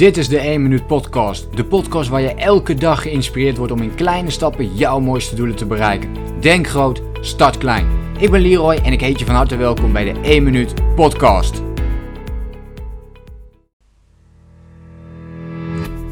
Dit is de 1 Minuut Podcast. De podcast waar je elke dag geïnspireerd wordt om in kleine stappen jouw mooiste doelen te bereiken. Denk groot, start klein. Ik ben Leroy en ik heet je van harte welkom bij de 1 Minuut Podcast.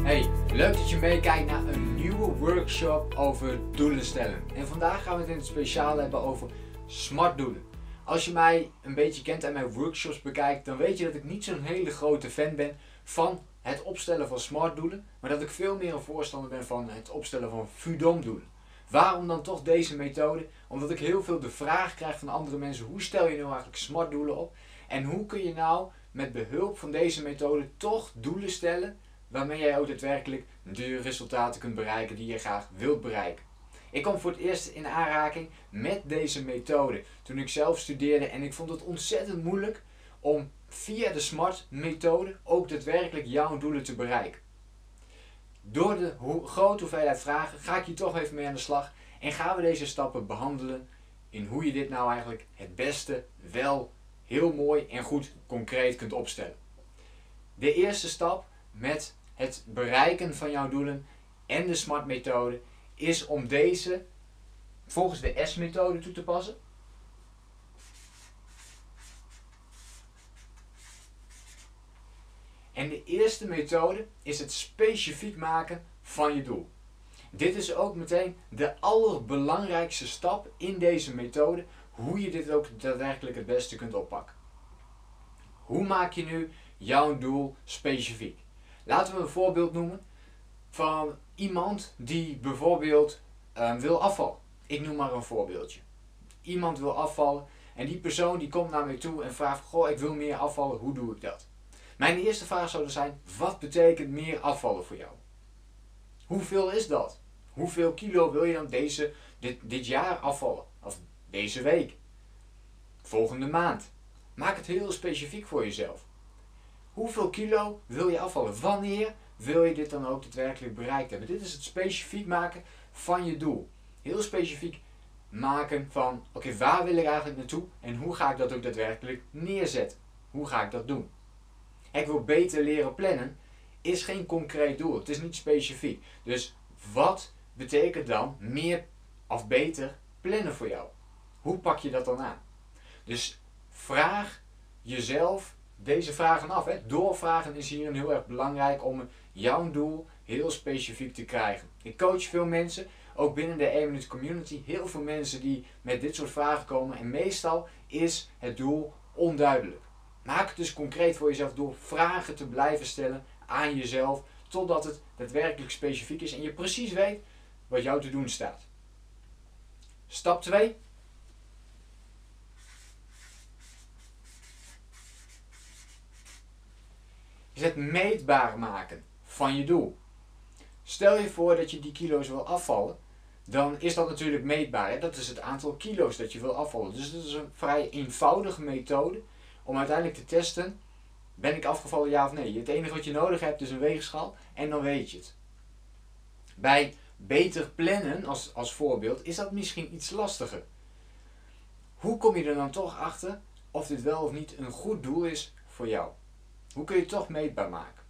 Hey, leuk dat je meekijkt naar een nieuwe workshop over doelen stellen. En vandaag gaan we het in het speciaal hebben over smart doelen. Als je mij een beetje kent en mijn workshops bekijkt, dan weet je dat ik niet zo'n hele grote fan ben van het opstellen van smart doelen, maar dat ik veel meer een voorstander ben van het opstellen van FUDOM doelen. Waarom dan toch deze methode? Omdat ik heel veel de vraag krijg van andere mensen: hoe stel je nou eigenlijk smart doelen op? En hoe kun je nou met behulp van deze methode toch doelen stellen waarmee jij ook daadwerkelijk de resultaten kunt bereiken die je graag wilt bereiken? Ik kwam voor het eerst in aanraking met deze methode toen ik zelf studeerde en ik vond het ontzettend moeilijk om via de SMART methode ook daadwerkelijk jouw doelen te bereiken. Door de grote hoeveelheid vragen ga ik je toch even mee aan de slag en gaan we deze stappen behandelen in hoe je dit nou eigenlijk het beste wel heel mooi en goed concreet kunt opstellen. De eerste stap met het bereiken van jouw doelen en de SMART methode is om deze volgens de S-methode toe te passen. En de eerste methode is het specifiek maken van je doel. Dit is ook meteen de allerbelangrijkste stap in deze methode, hoe je dit ook daadwerkelijk het beste kunt oppakken. Hoe maak je nu jouw doel specifiek? Laten we een voorbeeld noemen van iemand die bijvoorbeeld uh, wil afvallen. Ik noem maar een voorbeeldje. Iemand wil afvallen en die persoon die komt naar mij toe en vraagt: Goh, ik wil meer afvallen, hoe doe ik dat? Mijn eerste vraag zou zijn: wat betekent meer afvallen voor jou? Hoeveel is dat? Hoeveel kilo wil je dan deze, dit, dit jaar afvallen? Of deze week? Volgende maand? Maak het heel specifiek voor jezelf. Hoeveel kilo wil je afvallen? Wanneer wil je dit dan ook daadwerkelijk bereikt hebben? Dit is het specifiek maken van je doel. Heel specifiek maken van, oké, waar wil ik eigenlijk naartoe en hoe ga ik dat ook daadwerkelijk neerzetten? Hoe ga ik dat doen? Ik wil beter leren plannen, is geen concreet doel. Het is niet specifiek. Dus wat betekent dan meer of beter plannen voor jou? Hoe pak je dat dan aan? Dus vraag jezelf deze vragen af. Hè. Doorvragen is hier heel erg belangrijk om jouw doel heel specifiek te krijgen. Ik coach veel mensen, ook binnen de 1 Minute Community, heel veel mensen die met dit soort vragen komen. En meestal is het doel onduidelijk. Maak het dus concreet voor jezelf door vragen te blijven stellen aan jezelf, totdat het daadwerkelijk specifiek is en je precies weet wat jou te doen staat. Stap 2. Is het meetbaar maken van je doel. Stel je voor dat je die kilo's wil afvallen, dan is dat natuurlijk meetbaar. Dat is het aantal kilo's dat je wil afvallen. Dus dat is een vrij eenvoudige methode om uiteindelijk te testen, ben ik afgevallen ja of nee. Het enige wat je nodig hebt is een weegschaal en dan weet je het. Bij beter plannen als, als voorbeeld is dat misschien iets lastiger. Hoe kom je er dan toch achter of dit wel of niet een goed doel is voor jou? Hoe kun je het toch meetbaar maken?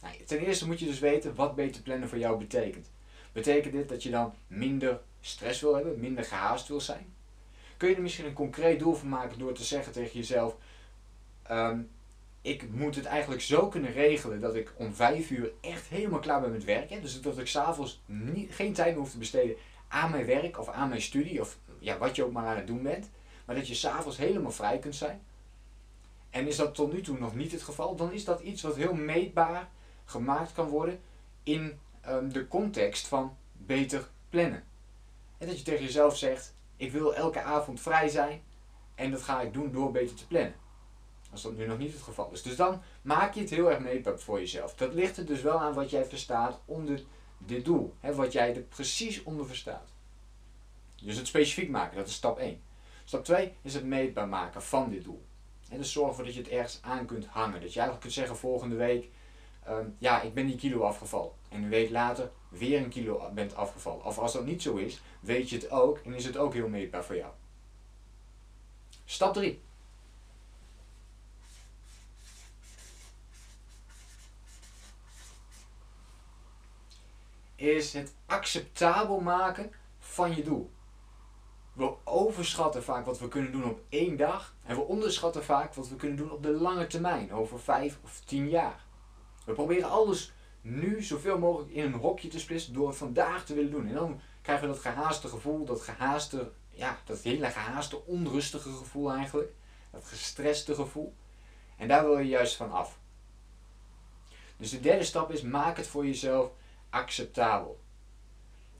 Nou, ten eerste moet je dus weten wat beter plannen voor jou betekent. Betekent dit dat je dan minder stress wil hebben, minder gehaast wil zijn? Kun je er misschien een concreet doel van maken door te zeggen tegen jezelf: Ehm, ik moet het eigenlijk zo kunnen regelen dat ik om vijf uur echt helemaal klaar ben met werken. Dus dat ik s'avonds geen tijd meer hoef te besteden aan mijn werk of aan mijn studie of ja, wat je ook maar aan het doen bent. Maar dat je s'avonds helemaal vrij kunt zijn. En is dat tot nu toe nog niet het geval, dan is dat iets wat heel meetbaar gemaakt kan worden in um, de context van beter plannen. En dat je tegen jezelf zegt, ik wil elke avond vrij zijn en dat ga ik doen door beter te plannen. Als dat nu nog niet het geval is. Dus dan maak je het heel erg meetbaar voor jezelf. Dat ligt er dus wel aan wat jij verstaat onder dit doel. Hè, wat jij er precies onder verstaat. Dus het specifiek maken, dat is stap 1. Stap 2 is het meetbaar maken van dit doel. En dus zorg ervoor dat je het ergens aan kunt hangen. Dat je eigenlijk kunt zeggen volgende week, um, ja, ik ben die kilo afgevallen. En een week later weer een kilo bent afgevallen. Of als dat niet zo is, weet je het ook en is het ook heel meetbaar voor jou. Stap 3. Is het acceptabel maken van je doel. We overschatten vaak wat we kunnen doen op één dag en we onderschatten vaak wat we kunnen doen op de lange termijn, over vijf of tien jaar. We proberen alles nu zoveel mogelijk in een hokje te splitsen door het vandaag te willen doen. En dan krijgen we dat gehaaste gevoel, dat gehaaste, ja, dat hele gehaaste, onrustige gevoel eigenlijk. Dat gestreste gevoel. En daar wil je juist van af. Dus de derde stap is, maak het voor jezelf acceptabel.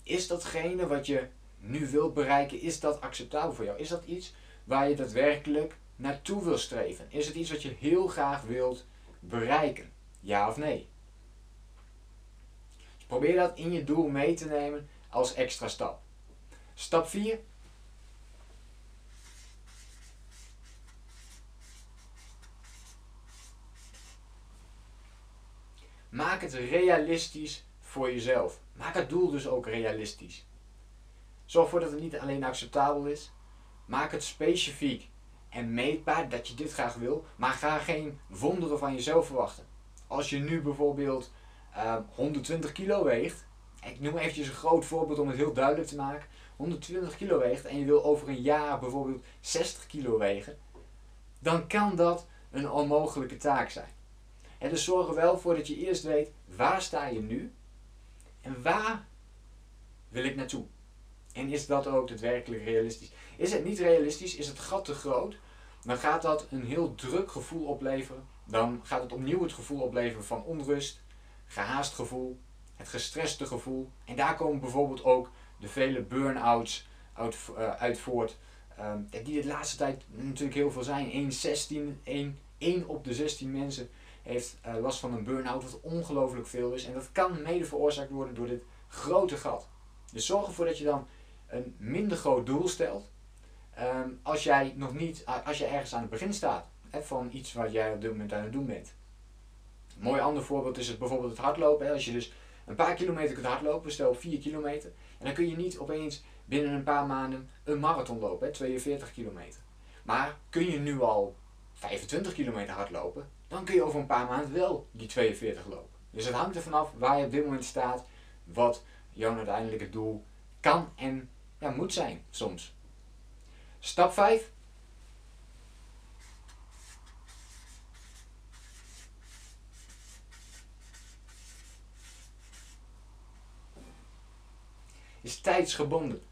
Is datgene wat je nu wilt bereiken, is dat acceptabel voor jou? Is dat iets waar je daadwerkelijk naartoe wil streven? Is het iets wat je heel graag wilt bereiken? Ja of nee? Dus probeer dat in je doel mee te nemen als extra stap. Stap 4. Maak het realistisch voor jezelf. Maak het doel dus ook realistisch. Zorg ervoor dat het niet alleen acceptabel is. Maak het specifiek en meetbaar dat je dit graag wil, maar ga geen wonderen van jezelf verwachten. Als je nu bijvoorbeeld 120 ehm, kilo weegt, ik noem eventjes een groot voorbeeld om het heel duidelijk te maken. 120 kilo weegt en je wil over een jaar bijvoorbeeld 60 kilo wegen, dan kan dat een onmogelijke taak zijn. En dus zorg er wel voor dat je eerst weet waar sta je nu en waar wil ik naartoe. En is dat ook daadwerkelijk realistisch? Is het niet realistisch, is het gat te groot, dan gaat dat een heel druk gevoel opleveren. Dan gaat het opnieuw het gevoel opleveren van onrust, gehaast gevoel, het gestreste gevoel. En daar komen bijvoorbeeld ook de vele burn-outs uit, uit voort. Ehm, die de laatste tijd natuurlijk heel veel zijn. 1, 16, 1, 1 op de 16 mensen heeft uh, last van een burn-out, wat ongelooflijk veel is. En dat kan mede veroorzaakt worden door dit grote gat. Dus zorg ervoor dat je dan een minder groot doel stelt. Ehm, als jij nog niet, als je ergens aan het begin staat hè, van iets wat jij op dit moment aan het doen bent. Een mooi ander voorbeeld is het bijvoorbeeld het hardlopen. Hè. Als je dus een paar kilometer kunt hardlopen, stel 4 kilometer. En dan kun je niet opeens binnen een paar maanden een marathon lopen, hè, 42 kilometer. Maar kun je nu al 25 kilometer hardlopen, dan kun je over een paar maanden wel die 42 lopen. Dus het hangt er vanaf waar je op dit moment staat, wat jouw uiteindelijke doel kan en ja, moet zijn soms. Stap 5. Is tijdsgebonden.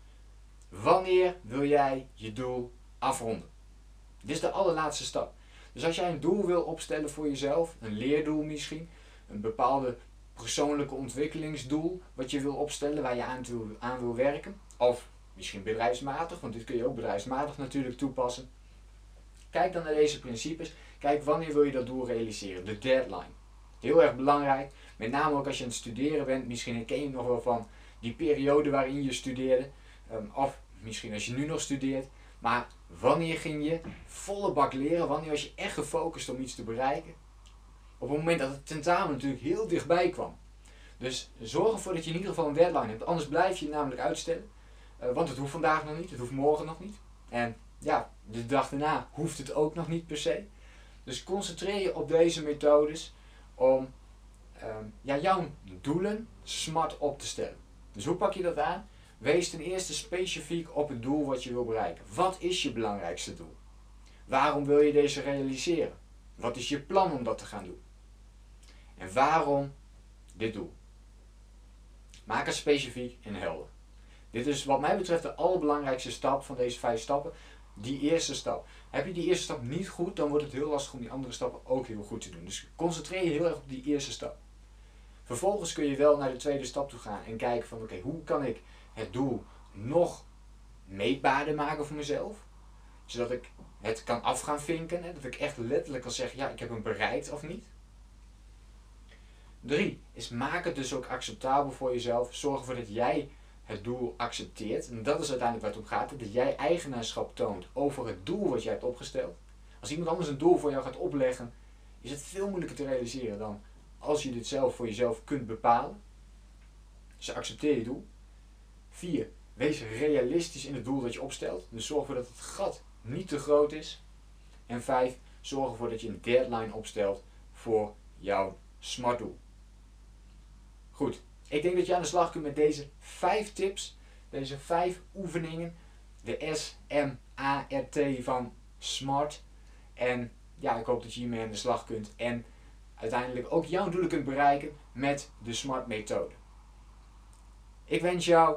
Wanneer wil jij je doel afronden? Dit is de allerlaatste stap. Dus als jij een doel wil opstellen voor jezelf, een leerdoel misschien, een bepaalde persoonlijke ontwikkelingsdoel wat je wil opstellen, waar je aan, wil, aan wil werken, of misschien bedrijfsmatig, want dit kun je ook bedrijfsmatig natuurlijk toepassen. Kijk dan naar deze principes. Kijk wanneer wil je dat doel realiseren, de deadline. Heel erg belangrijk, met name ook als je aan het studeren bent. Misschien herken je nog wel van die periode waarin je studeerde, um, of misschien als je nu nog studeert. Maar wanneer ging je volle bak leren? Wanneer was je echt gefocust om iets te bereiken? Op het moment dat het tentamen natuurlijk heel dichtbij kwam. Dus zorg ervoor dat je in ieder geval een deadline hebt. Anders blijf je namelijk uitstellen. Uh, want het hoeft vandaag nog niet, het hoeft morgen nog niet. En ja, de dag daarna hoeft het ook nog niet per se. Dus concentreer je op deze methodes om um, ja, jouw doelen smart op te stellen. Dus hoe pak je dat aan? Wees ten eerste specifiek op het doel wat je wil bereiken. Wat is je belangrijkste doel? Waarom wil je deze realiseren? Wat is je plan om dat te gaan doen? En waarom dit doel? Maak het specifiek en helder. Dit is wat mij betreft de allerbelangrijkste stap van deze vijf stappen. Die eerste stap. Heb je die eerste stap niet goed, dan wordt het heel lastig om die andere stappen ook heel goed te doen. Dus concentreer je heel erg op die eerste stap. Vervolgens kun je wel naar de tweede stap toe gaan en kijken van oké, hoe kan ik het doel nog meetbaarder maken voor mezelf? Zodat ik het kan af gaan vinken. Hè? Dat ik echt letterlijk kan zeggen, ja, ik heb hem bereikt of niet. Drie, is maak het dus ook acceptabel voor jezelf. Zorg ervoor dat jij het doel accepteert. En dat is uiteindelijk waar het om gaat. Dat jij eigenaarschap toont over het doel wat jij hebt opgesteld. Als iemand anders een doel voor jou gaat opleggen, is het veel moeilijker te realiseren dan als je dit zelf voor jezelf kunt bepalen. Dus accepteer je doel. 4. Wees realistisch in het doel dat je opstelt. Dus zorg ervoor dat het gat niet te groot is. En 5. Zorg ervoor dat je een deadline opstelt voor jouw smart doel. Goed, Ik denk dat je aan de slag kunt met deze vijf tips, deze vijf oefeningen. De S, M, A, R, T van SMART. En ja, ik hoop dat je hiermee aan de slag kunt en uiteindelijk ook jouw doelen kunt bereiken met de SMART methode. Ik wens jou